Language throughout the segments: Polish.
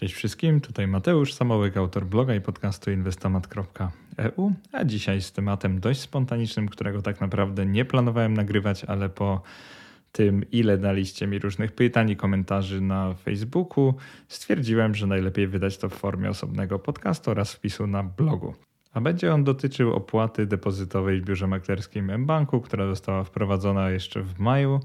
Cześć wszystkim, tutaj Mateusz Samołyk, autor bloga i podcastu inwestomat.eu, a dzisiaj z tematem dość spontanicznym, którego tak naprawdę nie planowałem nagrywać, ale po tym, ile daliście mi różnych pytań i komentarzy na Facebooku, stwierdziłem, że najlepiej wydać to w formie osobnego podcastu oraz wpisu na blogu. A będzie on dotyczył opłaty depozytowej w biurze maklerskim mBanku, która została wprowadzona jeszcze w maju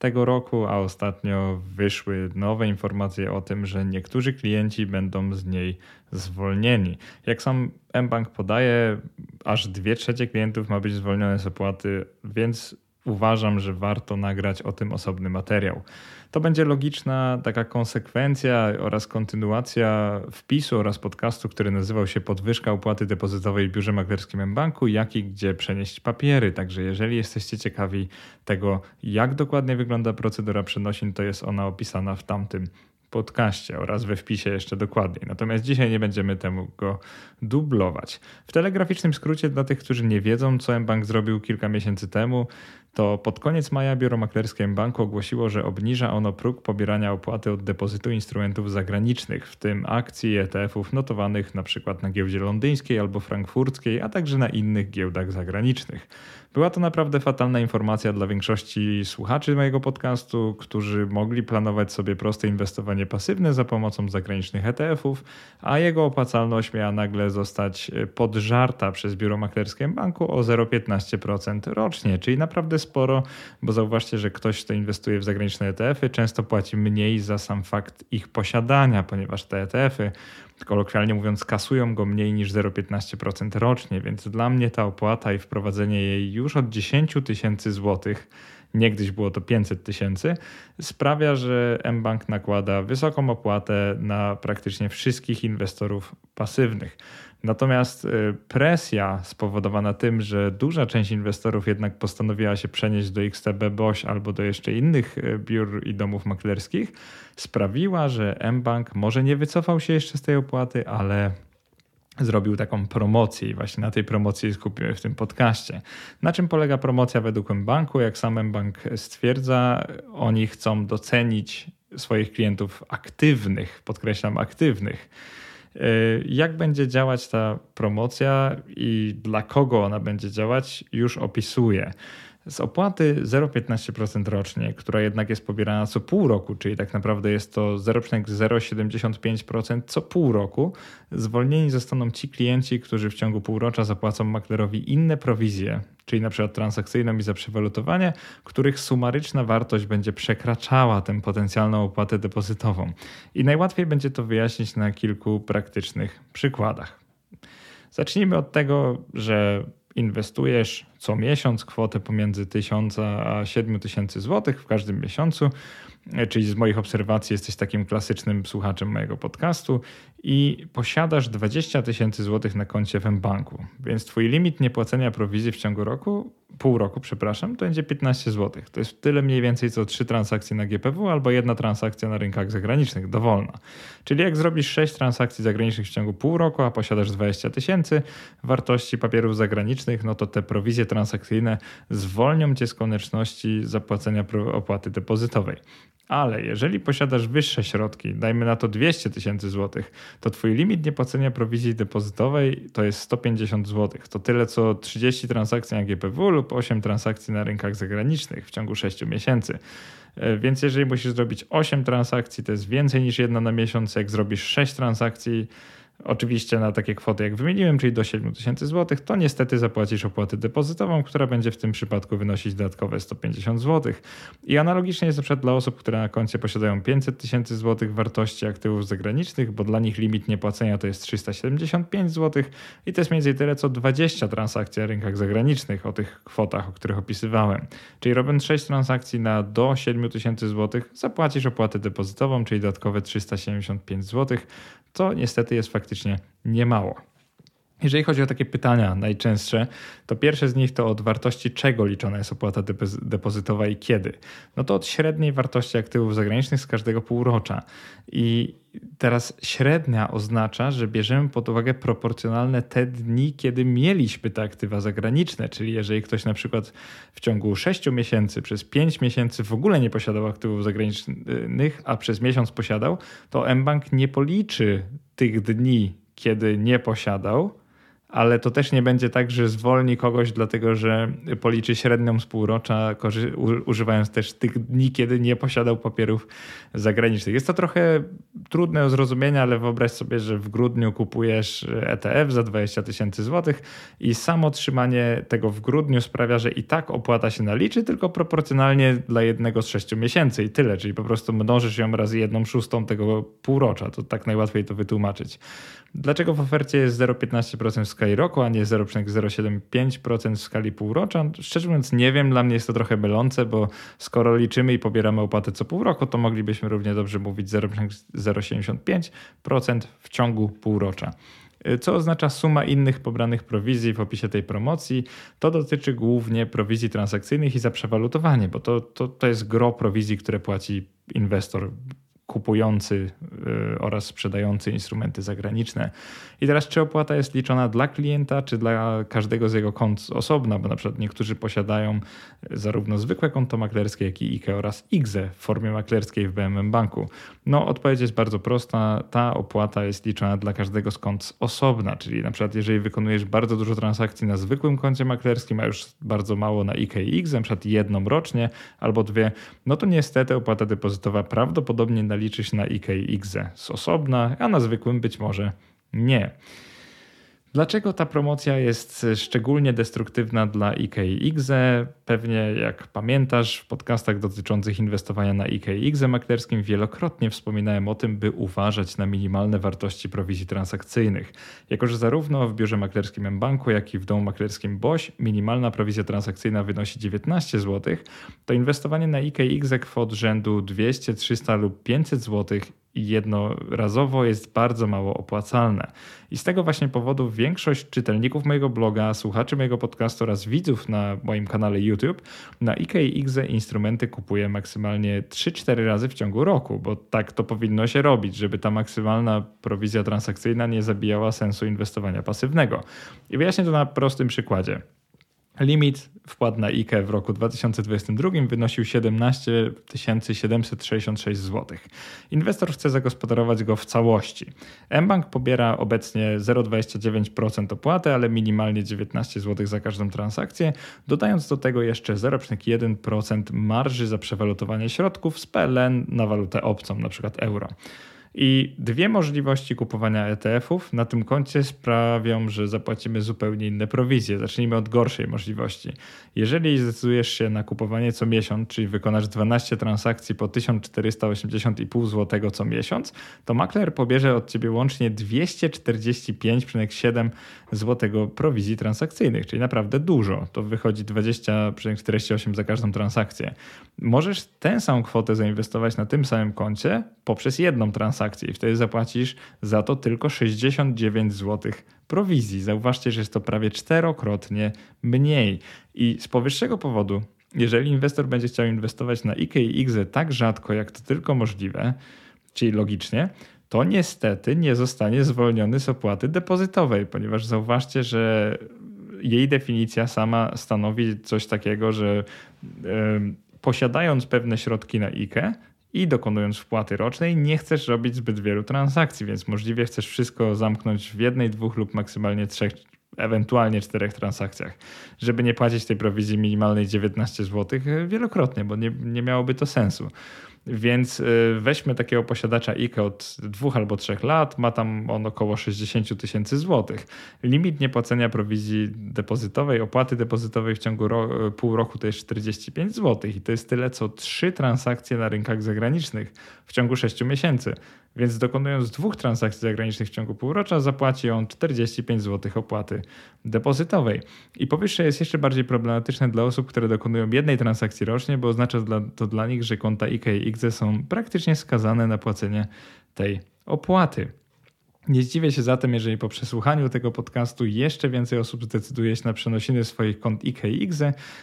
tego roku, a ostatnio wyszły nowe informacje o tym, że niektórzy klienci będą z niej zwolnieni. Jak sam mBank podaje, aż 2 trzecie klientów ma być zwolnione z opłaty, więc uważam, że warto nagrać o tym osobny materiał. To będzie logiczna taka konsekwencja oraz kontynuacja wpisu oraz podcastu, który nazywał się Podwyżka opłaty depozytowej w biurze maklerskim banku, jak i gdzie przenieść papiery. Także jeżeli jesteście ciekawi tego, jak dokładnie wygląda procedura przenosin, to jest ona opisana w tamtym podcaście oraz we wpisie jeszcze dokładniej. Natomiast dzisiaj nie będziemy temu go dublować. W telegraficznym skrócie dla tych, którzy nie wiedzą, co mBank zrobił kilka miesięcy temu, to pod koniec maja biuro maklerskie banku ogłosiło, że obniża ono próg pobierania opłaty od depozytu instrumentów zagranicznych, w tym akcji ETF-ów notowanych np. na giełdzie londyńskiej albo frankfurckiej, a także na innych giełdach zagranicznych. Była to naprawdę fatalna informacja dla większości słuchaczy mojego podcastu, którzy mogli planować sobie proste inwestowanie pasywne za pomocą zagranicznych ETF-ów, a jego opłacalność miała nagle zostać podżarta przez biuro maklerskie banku o 0,15% rocznie, czyli naprawdę sporo, bo zauważcie, że ktoś, kto inwestuje w zagraniczne ETF-y, często płaci mniej za sam fakt ich posiadania, ponieważ te ETF-y, kolokwialnie mówiąc, kasują go mniej niż 0,15% rocznie, więc dla mnie ta opłata i wprowadzenie jej już od 10 tysięcy złotych niegdyś było to 500 tysięcy, sprawia, że mBank nakłada wysoką opłatę na praktycznie wszystkich inwestorów pasywnych. Natomiast y, presja spowodowana tym, że duża część inwestorów jednak postanowiła się przenieść do XTB BOŚ albo do jeszcze innych y, biur i domów maklerskich, sprawiła, że mBank może nie wycofał się jeszcze z tej opłaty, ale zrobił taką promocję i właśnie na tej promocji skupimy w tym podcaście. Na czym polega promocja według mBanku? Jak sam mBank stwierdza, oni chcą docenić swoich klientów aktywnych, podkreślam aktywnych jak będzie działać ta promocja i dla kogo ona będzie działać, już opisuję. Z opłaty 0,15% rocznie, która jednak jest pobierana co pół roku, czyli tak naprawdę jest to 0,075% co pół roku, zwolnieni zostaną ci klienci, którzy w ciągu półrocza zapłacą maklerowi inne prowizje, czyli na przykład transakcyjną i za przewalutowanie, których sumaryczna wartość będzie przekraczała tę potencjalną opłatę depozytową. I najłatwiej będzie to wyjaśnić na kilku praktycznych przykładach. Zacznijmy od tego, że inwestujesz co miesiąc kwotę pomiędzy 1000 a 7000 zł w każdym miesiącu, czyli z moich obserwacji jesteś takim klasycznym słuchaczem mojego podcastu i posiadasz 20 tysięcy złotych na koncie w banku, więc twój limit niepłacenia prowizji w ciągu roku pół roku, przepraszam, to będzie 15 zł. To jest tyle mniej więcej co trzy transakcje na GPW albo jedna transakcja na rynkach zagranicznych, dowolna. Czyli jak zrobisz 6 transakcji zagranicznych w ciągu pół roku, a posiadasz 20 tysięcy wartości papierów zagranicznych, no to te prowizje transakcyjne zwolnią cię z konieczności zapłacenia opłaty depozytowej. Ale jeżeli posiadasz wyższe środki, dajmy na to 200 tysięcy złotych, to twój limit niepłacenia prowizji depozytowej to jest 150 złotych. To tyle co 30 transakcji na GPW lub 8 transakcji na rynkach zagranicznych w ciągu 6 miesięcy. E, więc jeżeli musisz zrobić 8 transakcji, to jest więcej niż jedna na miesiąc. Jak zrobisz 6 transakcji, Oczywiście na takie kwoty, jak wymieniłem, czyli do 7000 zł, to niestety zapłacisz opłatę depozytową, która będzie w tym przypadku wynosić dodatkowe 150 zł. I analogicznie jest przykład dla osób, które na koncie posiadają 500 tysięcy złotych wartości aktywów zagranicznych, bo dla nich limit niepłacenia to jest 375 zł i to jest mniej więcej tyle co 20 transakcji na rynkach zagranicznych o tych kwotach, o których opisywałem. Czyli robiąc 6 transakcji na do 7000 zł, zapłacisz opłatę depozytową, czyli dodatkowe 375 zł, co niestety jest faktycznie niemało. Jeżeli chodzi o takie pytania najczęstsze, to pierwsze z nich to od wartości czego liczona jest opłata depozytowa i kiedy. No to od średniej wartości aktywów zagranicznych z każdego półrocza. I teraz średnia oznacza, że bierzemy pod uwagę proporcjonalne te dni, kiedy mieliśmy te aktywa zagraniczne. Czyli jeżeli ktoś na przykład w ciągu 6 miesięcy przez 5 miesięcy w ogóle nie posiadał aktywów zagranicznych, a przez miesiąc posiadał, to mBank nie policzy tych dni, kiedy nie posiadał ale to też nie będzie tak, że zwolni kogoś, dlatego że policzy średnią z półrocza, używając też tych dni, kiedy nie posiadał papierów zagranicznych. Jest to trochę trudne do zrozumienia, ale wyobraź sobie, że w grudniu kupujesz ETF za 20 tysięcy złotych i samo trzymanie tego w grudniu sprawia, że i tak opłata się naliczy, tylko proporcjonalnie dla jednego z sześciu miesięcy i tyle, czyli po prostu mnożysz ją razy jedną szóstą tego półrocza. To tak najłatwiej to wytłumaczyć. Dlaczego w ofercie jest 0,15% w skali roku, a nie 0,075% w skali półrocza? Szczerze mówiąc nie wiem, dla mnie jest to trochę mylące, bo skoro liczymy i pobieramy opłatę co pół roku, to moglibyśmy równie dobrze mówić 0,075% w ciągu półrocza. Co oznacza suma innych pobranych prowizji w opisie tej promocji? To dotyczy głównie prowizji transakcyjnych i za przewalutowanie, bo to, to, to jest gro prowizji, które płaci inwestor kupujący y, oraz sprzedający instrumenty zagraniczne. I teraz, czy opłata jest liczona dla klienta, czy dla każdego z jego kont osobna, bo na przykład niektórzy posiadają zarówno zwykłe konto maklerskie, jak i IKE oraz IGZE w formie maklerskiej w BMM Banku. No, odpowiedź jest bardzo prosta. Ta opłata jest liczona dla każdego z kont osobna, czyli na przykład jeżeli wykonujesz bardzo dużo transakcji na zwykłym koncie maklerskim, a już bardzo mało na IKE i IGZE, na przykład jedną rocznie albo dwie, no to niestety opłata depozytowa prawdopodobnie na liczy się na IKX z osobna, a na zwykłym być może nie. Dlaczego ta promocja jest szczególnie destruktywna dla IKX? Pewnie jak pamiętasz, w podcastach dotyczących inwestowania na IKX maklerskim wielokrotnie wspominałem o tym, by uważać na minimalne wartości prowizji transakcyjnych. Jako, że zarówno w biurze maklerskim mBanku, jak i w domu maklerskim BOŚ minimalna prowizja transakcyjna wynosi 19 zł, to inwestowanie na IKX kwot rzędu 200, 300 lub 500 zł jednorazowo jest bardzo mało opłacalne. I z tego właśnie powodu większość czytelników mojego bloga, słuchaczy mojego podcastu oraz widzów na moim kanale YouTube na IKX instrumenty kupuje maksymalnie 3-4 razy w ciągu roku, bo tak to powinno się robić, żeby ta maksymalna prowizja transakcyjna nie zabijała sensu inwestowania pasywnego. I wyjaśnię to na prostym przykładzie. Limit wpłat na IKE w roku 2022 wynosił 17 766 zł. Inwestor chce zagospodarować go w całości. mBank pobiera obecnie 0,29% opłaty, ale minimalnie 19 zł za każdą transakcję, dodając do tego jeszcze 0,1% marży za przewalutowanie środków z PLN na walutę obcą, np. euro. I dwie możliwości kupowania ETF-ów na tym koncie sprawią, że zapłacimy zupełnie inne prowizje. Zacznijmy od gorszej możliwości. Jeżeli zdecydujesz się na kupowanie co miesiąc, czyli wykonasz 12 transakcji po 1480,5 zł co miesiąc, to makler pobierze od ciebie łącznie 245,7 zł prowizji transakcyjnych, czyli naprawdę dużo. To wychodzi 20,48 za każdą transakcję. Możesz tę samą kwotę zainwestować na tym samym koncie poprzez jedną transakcję i wtedy zapłacisz za to tylko 69 zł prowizji. Zauważcie, że jest to prawie czterokrotnie mniej. I z powyższego powodu, jeżeli inwestor będzie chciał inwestować na IKE i IGZE tak rzadko, jak to tylko możliwe, czyli logicznie, to niestety nie zostanie zwolniony z opłaty depozytowej, ponieważ zauważcie, że jej definicja sama stanowi coś takiego, że yy, posiadając pewne środki na IKE, i dokonując wpłaty rocznej nie chcesz robić zbyt wielu transakcji, więc możliwie chcesz wszystko zamknąć w jednej, dwóch lub maksymalnie trzech, ewentualnie czterech transakcjach, żeby nie płacić tej prowizji minimalnej 19 zł wielokrotnie, bo nie, nie miałoby to sensu. Więc y, weźmy takiego posiadacza IKE od dwóch albo trzech lat, ma tam on około 60 tysięcy złotych. Limit niepłacenia prowizji depozytowej, opłaty depozytowej w ciągu ro pół roku to jest 45 zł i to jest tyle co trzy transakcje na rynkach zagranicznych w ciągu 6 miesięcy. Więc dokonując dwóch transakcji zagranicznych w ciągu półrocza, zapłaci on 45 zł opłaty depozytowej. I powyższe jest jeszcze bardziej problematyczne dla osób, które dokonują jednej transakcji rocznie, bo oznacza to dla nich, że konta IK i IGZE są praktycznie skazane na płacenie tej opłaty. Nie zdziwię się zatem, jeżeli po przesłuchaniu tego podcastu jeszcze więcej osób zdecyduje się na przenosiny swoich kont IKX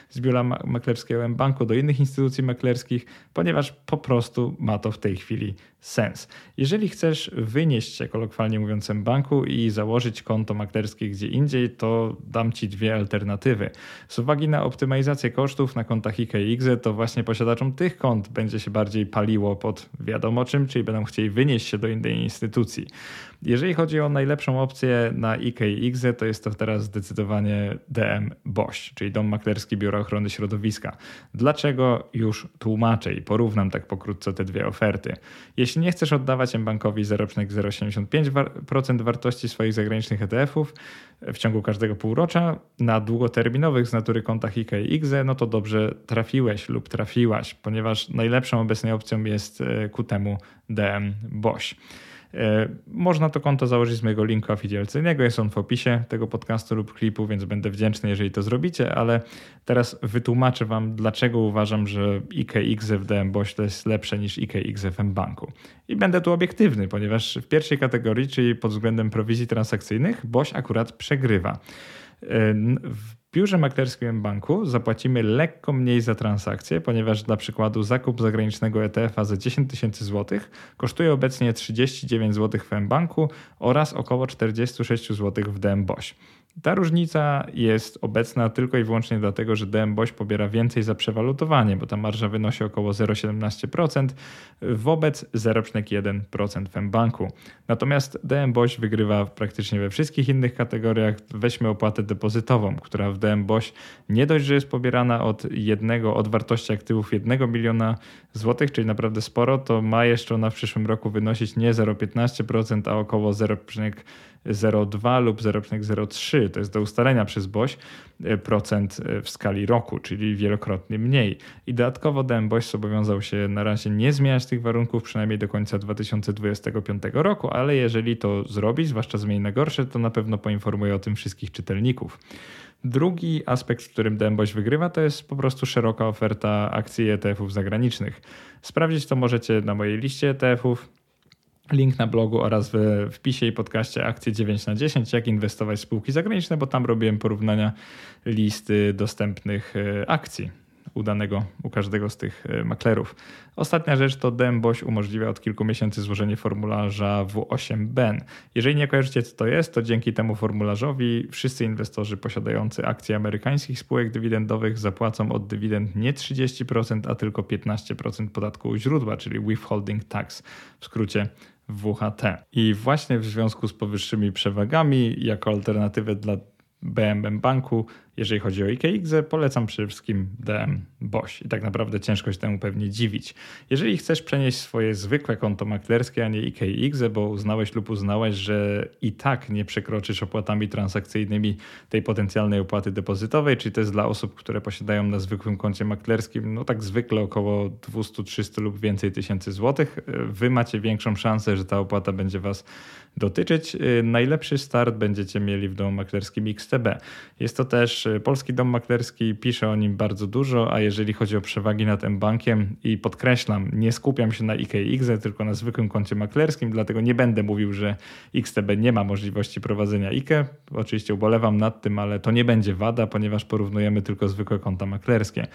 z biura maklerskiego banku do innych instytucji maklerskich, ponieważ po prostu ma to w tej chwili sens. Jeżeli chcesz wynieść się, kolokwialnie mówiąc, banku i założyć konto maklerskie gdzie indziej, to dam Ci dwie alternatywy. Z uwagi na optymalizację kosztów na kontach IKX, to właśnie posiadaczom tych kont będzie się bardziej paliło pod wiadomo czym, czyli będą chcieli wynieść się do innej instytucji. Jeżeli chodzi o najlepszą opcję na IKX, to jest to teraz zdecydowanie DM BOŚ, czyli Dom Maklerski Biura Ochrony Środowiska. Dlaczego już tłumaczę i porównam tak pokrótce te dwie oferty. Jeśli nie chcesz oddawać bankowi 0,075% wartości swoich zagranicznych ETF-ów w ciągu każdego półrocza na długoterminowych z natury kontach IKX, no to dobrze trafiłeś lub trafiłaś, ponieważ najlepszą obecnie opcją jest e, ku temu DM BOŚ. E, można to konto założyć z mojego linku afiliacyjnego, jest on w opisie tego podcastu lub klipu, więc będę wdzięczny, jeżeli to zrobicie, ale teraz wytłumaczę Wam, dlaczego uważam, że IKX w DM to jest lepsze niż IKX w banku. I będę tu obiektywny, ponieważ w pierwszej kategorii, czyli pod względem prowizji transakcyjnych, BOŚ akurat przegrywa. E, biurze maklerskim banku zapłacimy lekko mniej za transakcję, ponieważ dla przykładu zakup zagranicznego ETF-a za 10 tysięcy złotych kosztuje obecnie 39 zł w mBanku oraz około 46 zł w DMBOŚ. Ta różnica jest obecna tylko i wyłącznie dlatego, że DM pobiera więcej za przewalutowanie, bo ta marża wynosi około 0,17% wobec 0,1% w banku. Natomiast DM wygrywa praktycznie we wszystkich innych kategoriach. Weźmy opłatę depozytową, która w DM nie dość, że jest pobierana od jednego, od wartości aktywów 1 miliona złotych, czyli naprawdę sporo, to ma jeszcze ona w przyszłym roku wynosić nie 0,15%, a około 0,1%. 0,2 lub 0,03, to jest do ustalenia przez BOŚ, e, procent e, w skali roku, czyli wielokrotnie mniej. I dodatkowo DMBOŚ zobowiązał się na razie nie zmieniać tych warunków, przynajmniej do końca 2025 roku, ale jeżeli to zrobi, zwłaszcza zmieni na gorsze, to na pewno poinformuje o tym wszystkich czytelników. Drugi aspekt, w którym DMBOŚ wygrywa, to jest po prostu szeroka oferta akcji ETF-ów zagranicznych. Sprawdzić to możecie na mojej liście ETF-ów. Link na blogu oraz w wpisie i podcaście akcje 9 na 10, jak inwestować w spółki zagraniczne, bo tam robiłem porównania listy dostępnych e, akcji u danego, u każdego z tych e, maklerów. Ostatnia rzecz to DMBOŚ umożliwia od kilku miesięcy złożenie formularza W8BEN. Jeżeli nie kojarzycie co to jest, to dzięki temu formularzowi wszyscy inwestorzy posiadający akcje amerykańskich spółek dywidendowych zapłacą od dywidend nie 30%, a tylko 15% podatku źródła, czyli withholding tax, w skrócie WHT. I właśnie w związku z powyższymi przewagami, jako alternatywę dla BMM Banku jeżeli chodzi o IKX, polecam przede wszystkim DM BOŚ i tak naprawdę ciężko się temu pewnie dziwić. Jeżeli chcesz przenieść swoje zwykłe konto maklerskie, a nie IKX, bo uznałeś lub uznałeś, że i tak nie przekroczysz opłatami transakcyjnymi tej potencjalnej opłaty depozytowej, czyli to jest dla osób, które posiadają na zwykłym koncie maklerskim, no tak zwykle około 200, 300 lub więcej tysięcy złotych, wy macie większą szansę, że ta opłata będzie Was dotyczyć. Najlepszy start będziecie mieli w domu maklerskim XTB. Jest to też Polski Dom Maklerski pisze o nim bardzo dużo, a jeżeli chodzi o przewagi nad M-Bankiem i podkreślam, nie skupiam się na IKX, tylko na zwykłym koncie maklerskim, dlatego nie będę mówił, że XTB nie ma możliwości prowadzenia IKE. Oczywiście ubolewam nad tym, ale to nie będzie wada, ponieważ porównujemy tylko zwykłe konta maklerskie.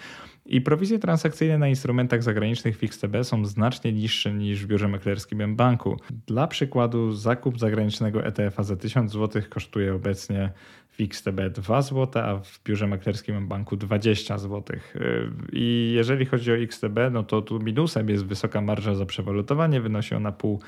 I prowizje transakcyjne na instrumentach zagranicznych w XTB są znacznie niższe niż w biurze maklerskim M-Banku. Dla przykładu zakup zagranicznego ETF-a za 1000 zł kosztuje obecnie w XTB 2 zł, a w biurze maklerskim banku 20 zł. I jeżeli chodzi o XTB, no to tu minusem jest wysoka marża za przewalutowanie, wynosi ona pół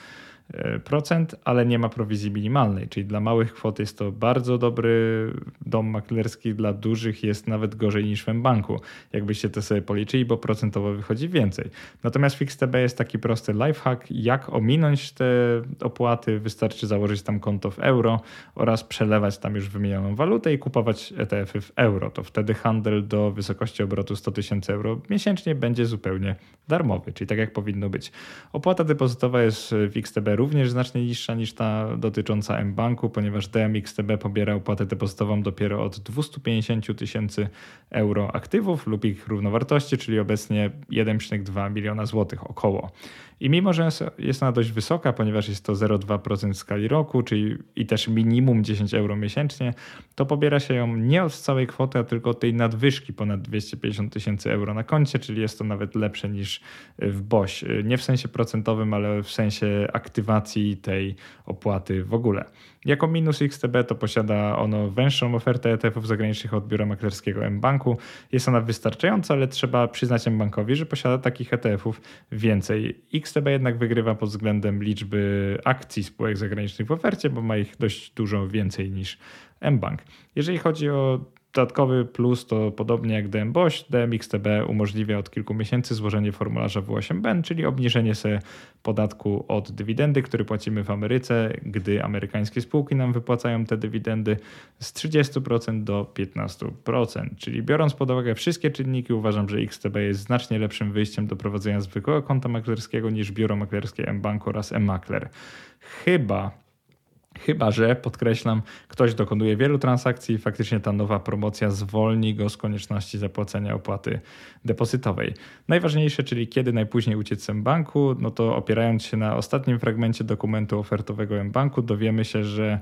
procent, ale nie ma prowizji minimalnej, czyli dla małych kwot jest to bardzo dobry dom maklerski, dla dużych jest nawet gorzej niż w banku, jakbyście to sobie policzyli, bo procentowo wychodzi więcej. Natomiast w XTB jest taki prosty lifehack, jak ominąć te opłaty, wystarczy założyć tam konto w euro oraz przelewać tam już wymienioną walutę i kupować ETF-y w euro. To wtedy handel do wysokości obrotu 100 tysięcy euro miesięcznie będzie zupełnie darmowy, czyli tak jak powinno być. Opłata depozytowa jest w XTB również znacznie niższa niż ta dotycząca mBanku, ponieważ DMXTB pobiera opłatę depozytową dopiero od 250 tysięcy euro aktywów lub ich równowartości, czyli obecnie 1,2 miliona złotych około. I mimo, że jest ona dość wysoka, ponieważ jest to 0,2% w skali roku, czyli i też minimum 10 euro miesięcznie, to pobiera się ją nie od całej kwoty, a tylko od tej nadwyżki ponad 250 tysięcy euro na koncie, czyli jest to nawet lepsze niż w BOŚ. Nie w sensie procentowym, ale w sensie aktywacji tej opłaty w ogóle. Jako minus XTB to posiada ono węższą ofertę ETF-ów zagranicznych od biura maklerskiego mBanku. Jest ona wystarczająca, ale trzeba przyznać mBankowi, że posiada takich ETF-ów więcej. XTB jednak wygrywa pod względem liczby akcji spółek zagranicznych w ofercie, bo ma ich dość dużo więcej niż mBank. Jeżeli chodzi o Dodatkowy plus to podobnie jak DMBOŚ, DMXTB umożliwia od kilku miesięcy złożenie formularza W8BEN, czyli obniżenie sobie podatku od dywidendy, który płacimy w Ameryce, gdy amerykańskie spółki nam wypłacają te dywidendy z 30% do 15%. Czyli biorąc pod uwagę wszystkie czynniki, uważam, że XTB jest znacznie lepszym wyjściem do prowadzenia zwykłego konta maklerskiego niż biuro maklerskie mBank oraz mMakler. Chyba Chyba, że podkreślam, ktoś dokonuje wielu transakcji i faktycznie ta nowa promocja zwolni go z konieczności zapłacenia opłaty depozytowej. Najważniejsze, czyli kiedy najpóźniej uciec z banku, no to opierając się na ostatnim fragmencie dokumentu ofertowego M-Banku, dowiemy się, że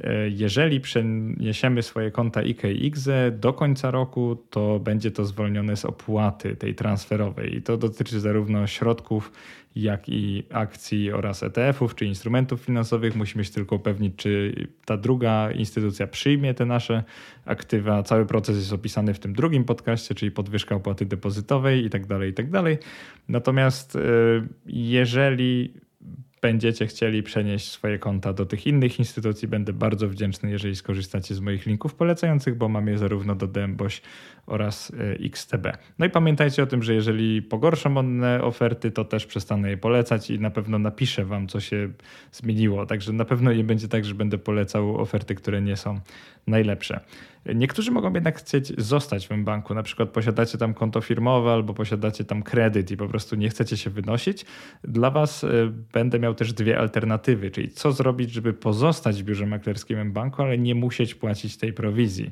e, jeżeli przeniesiemy swoje konta IKE i IGZE do końca roku, to będzie to zwolnione z opłaty tej transferowej. I to dotyczy zarówno środków jak i akcji oraz ETF-ów czy instrumentów finansowych. Musimy się tylko upewnić, czy ta druga instytucja przyjmie te nasze aktywa. Cały proces jest opisany w tym drugim podcaście, czyli podwyżka opłaty depozytowej i tak dalej, i tak dalej. Natomiast y, jeżeli będziecie chcieli przenieść swoje konta do tych innych instytucji, będę bardzo wdzięczny, jeżeli skorzystacie z moich linków polecających, bo mam je zarówno do DMBOŚ oraz e, XTB. No i pamiętajcie o tym, że jeżeli pogorszą one oferty, to też przestanę je polecać i na pewno napiszę wam, co się zmieniło. Także na pewno nie będzie tak, że będę polecał oferty, które nie są najlepsze. Niektórzy mogą jednak chcieć zostać w tym banku, na przykład posiadacie tam konto firmowe albo posiadacie tam kredyt i po prostu nie chcecie się wynosić. Dla Was e, będę miał też dwie alternatywy, czyli co zrobić, żeby pozostać w biurze maklerskim banku, ale nie musieć płacić tej prowizji.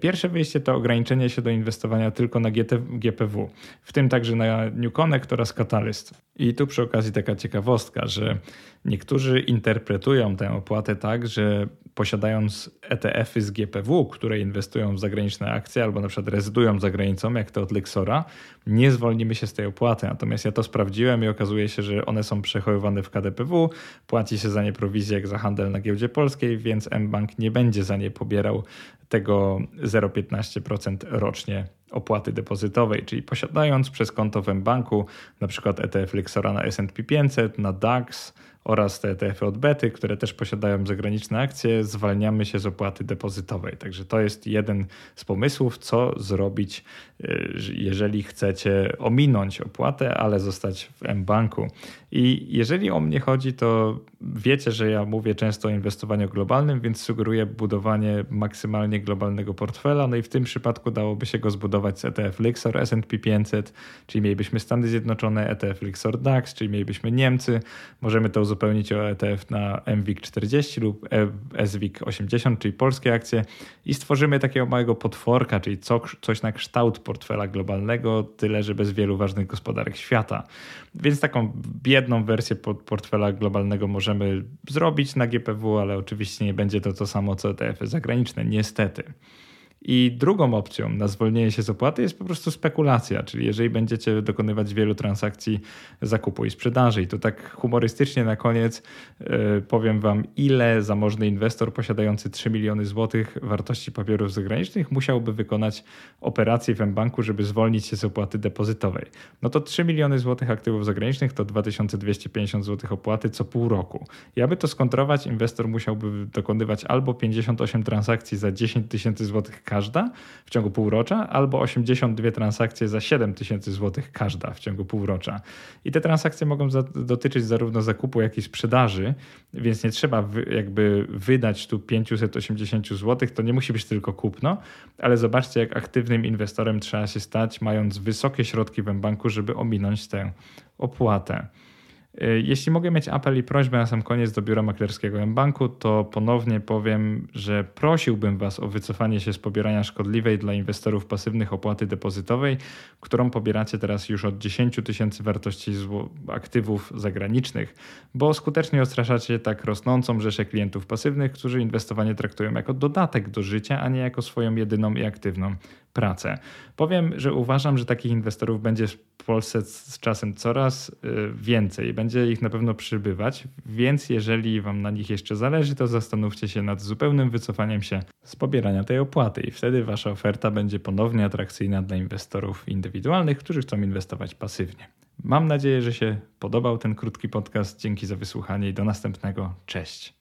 Pierwsze wyjście to ograniczenie się do inwestowania tylko na GPW, w tym także na New Connect oraz Catalyst. I tu przy okazji taka ciekawostka, że niektórzy interpretują tę opłatę tak, że posiadając ETF-y z GPW, które inwestują w zagraniczne akcje albo na przykład rezydują za granicą, jak to od Lexora, nie zwolnimy się z tej opłaty. Natomiast ja to sprawdziłem i okazuje się, że one są przechowywane w KDPW, płaci się za nie prowizję jak za handel na giełdzie polskiej, więc mBank nie będzie za nie pobierał tego 0,15% rocznie opłaty depozytowej, czyli posiadając przez konto w mBanku na przykład ETF Lexora na S&P 500, na DAX oraz te ETF-y od Bety, które też posiadają zagraniczne akcje, zwalniamy się z opłaty depozytowej. Także to jest jeden z pomysłów, co zrobić, y, jeżeli chcecie ominąć opłatę, ale zostać w mBanku. I jeżeli o mnie chodzi, to wiecie, że ja mówię często o inwestowaniu globalnym, więc sugeruję budowanie maksymalnie globalnego portfela. No i w tym przypadku dałoby się go zbudować z ETF Lixor S&P 500, czyli mielibyśmy Stany Zjednoczone, ETF Lixor DAX, czyli mielibyśmy Niemcy. Możemy to uzupełnić o ETF na MWIG 40 lub SWIG 80, czyli polskie akcje i stworzymy takiego małego potworka, czyli coś na kształt portfela globalnego, tyle że bez wielu ważnych gospodarek świata. Więc taką biedną wersję portfela globalnego możemy zrobić na GPW, ale oczywiście nie będzie to to samo co ETF-y zagraniczne, niestety. I drugą opcją na zwolnienie się z opłaty jest po prostu spekulacja, czyli jeżeli będziecie dokonywać wielu transakcji zakupu i sprzedaży. I to tak humorystycznie na koniec yy, powiem Wam, ile zamożny inwestor posiadający 3 miliony złotych wartości papierów zagranicznych musiałby wykonać operację w banku, żeby zwolnić się z opłaty depozytowej. No to 3 miliony złotych aktywów zagranicznych to 2250 złotych opłaty co pół roku. I aby to skontrować, inwestor musiałby dokonywać albo 58 transakcji za 10 tysięcy złotych każda w ciągu półrocza, albo 82 transakcje za 7 tysięcy złotych każda w ciągu półrocza. I te transakcje mogą za, dotyczyć zarówno zakupu, jak i sprzedaży, więc nie trzeba wy, jakby wydać tu 580 złotych, to nie musi być tylko kupno, ale zobaczcie, jak aktywnym inwestorem trzeba się stać, mając wysokie środki w banku, żeby ominąć tę opłatę. Y, jeśli mogę mieć apel i prośbę na sam koniec do biura maklerskiego mBanku, to ponownie powiem, że prosiłbym Was o wycofanie się z pobierania szkodliwej dla inwestorów pasywnych opłaty depozytowej, którą pobieracie teraz już od 10 tysięcy wartości aktywów zagranicznych, bo skutecznie odstraszacie tak rosnącą rzeszę klientów pasywnych, którzy inwestowanie traktują jako dodatek do życia, a nie jako swoją jedyną i aktywną pracę. Powiem, że uważam, że takich inwestorów będzie w Polsce z czasem coraz y, więcej. Będzie ich na pewno przybywać, więc jeżeli Wam na nich jeszcze zależy, to zastanówcie się nad zupełnym wycofaniem się z pobierania tej opłaty i wtedy Wasza oferta będzie ponownie atrakcyjna dla inwestorów indywidualnych, którzy chcą inwestować pasywnie. Mam nadzieję, że się podobał ten krótki podcast. Dzięki za wysłuchanie i do następnego. Cześć.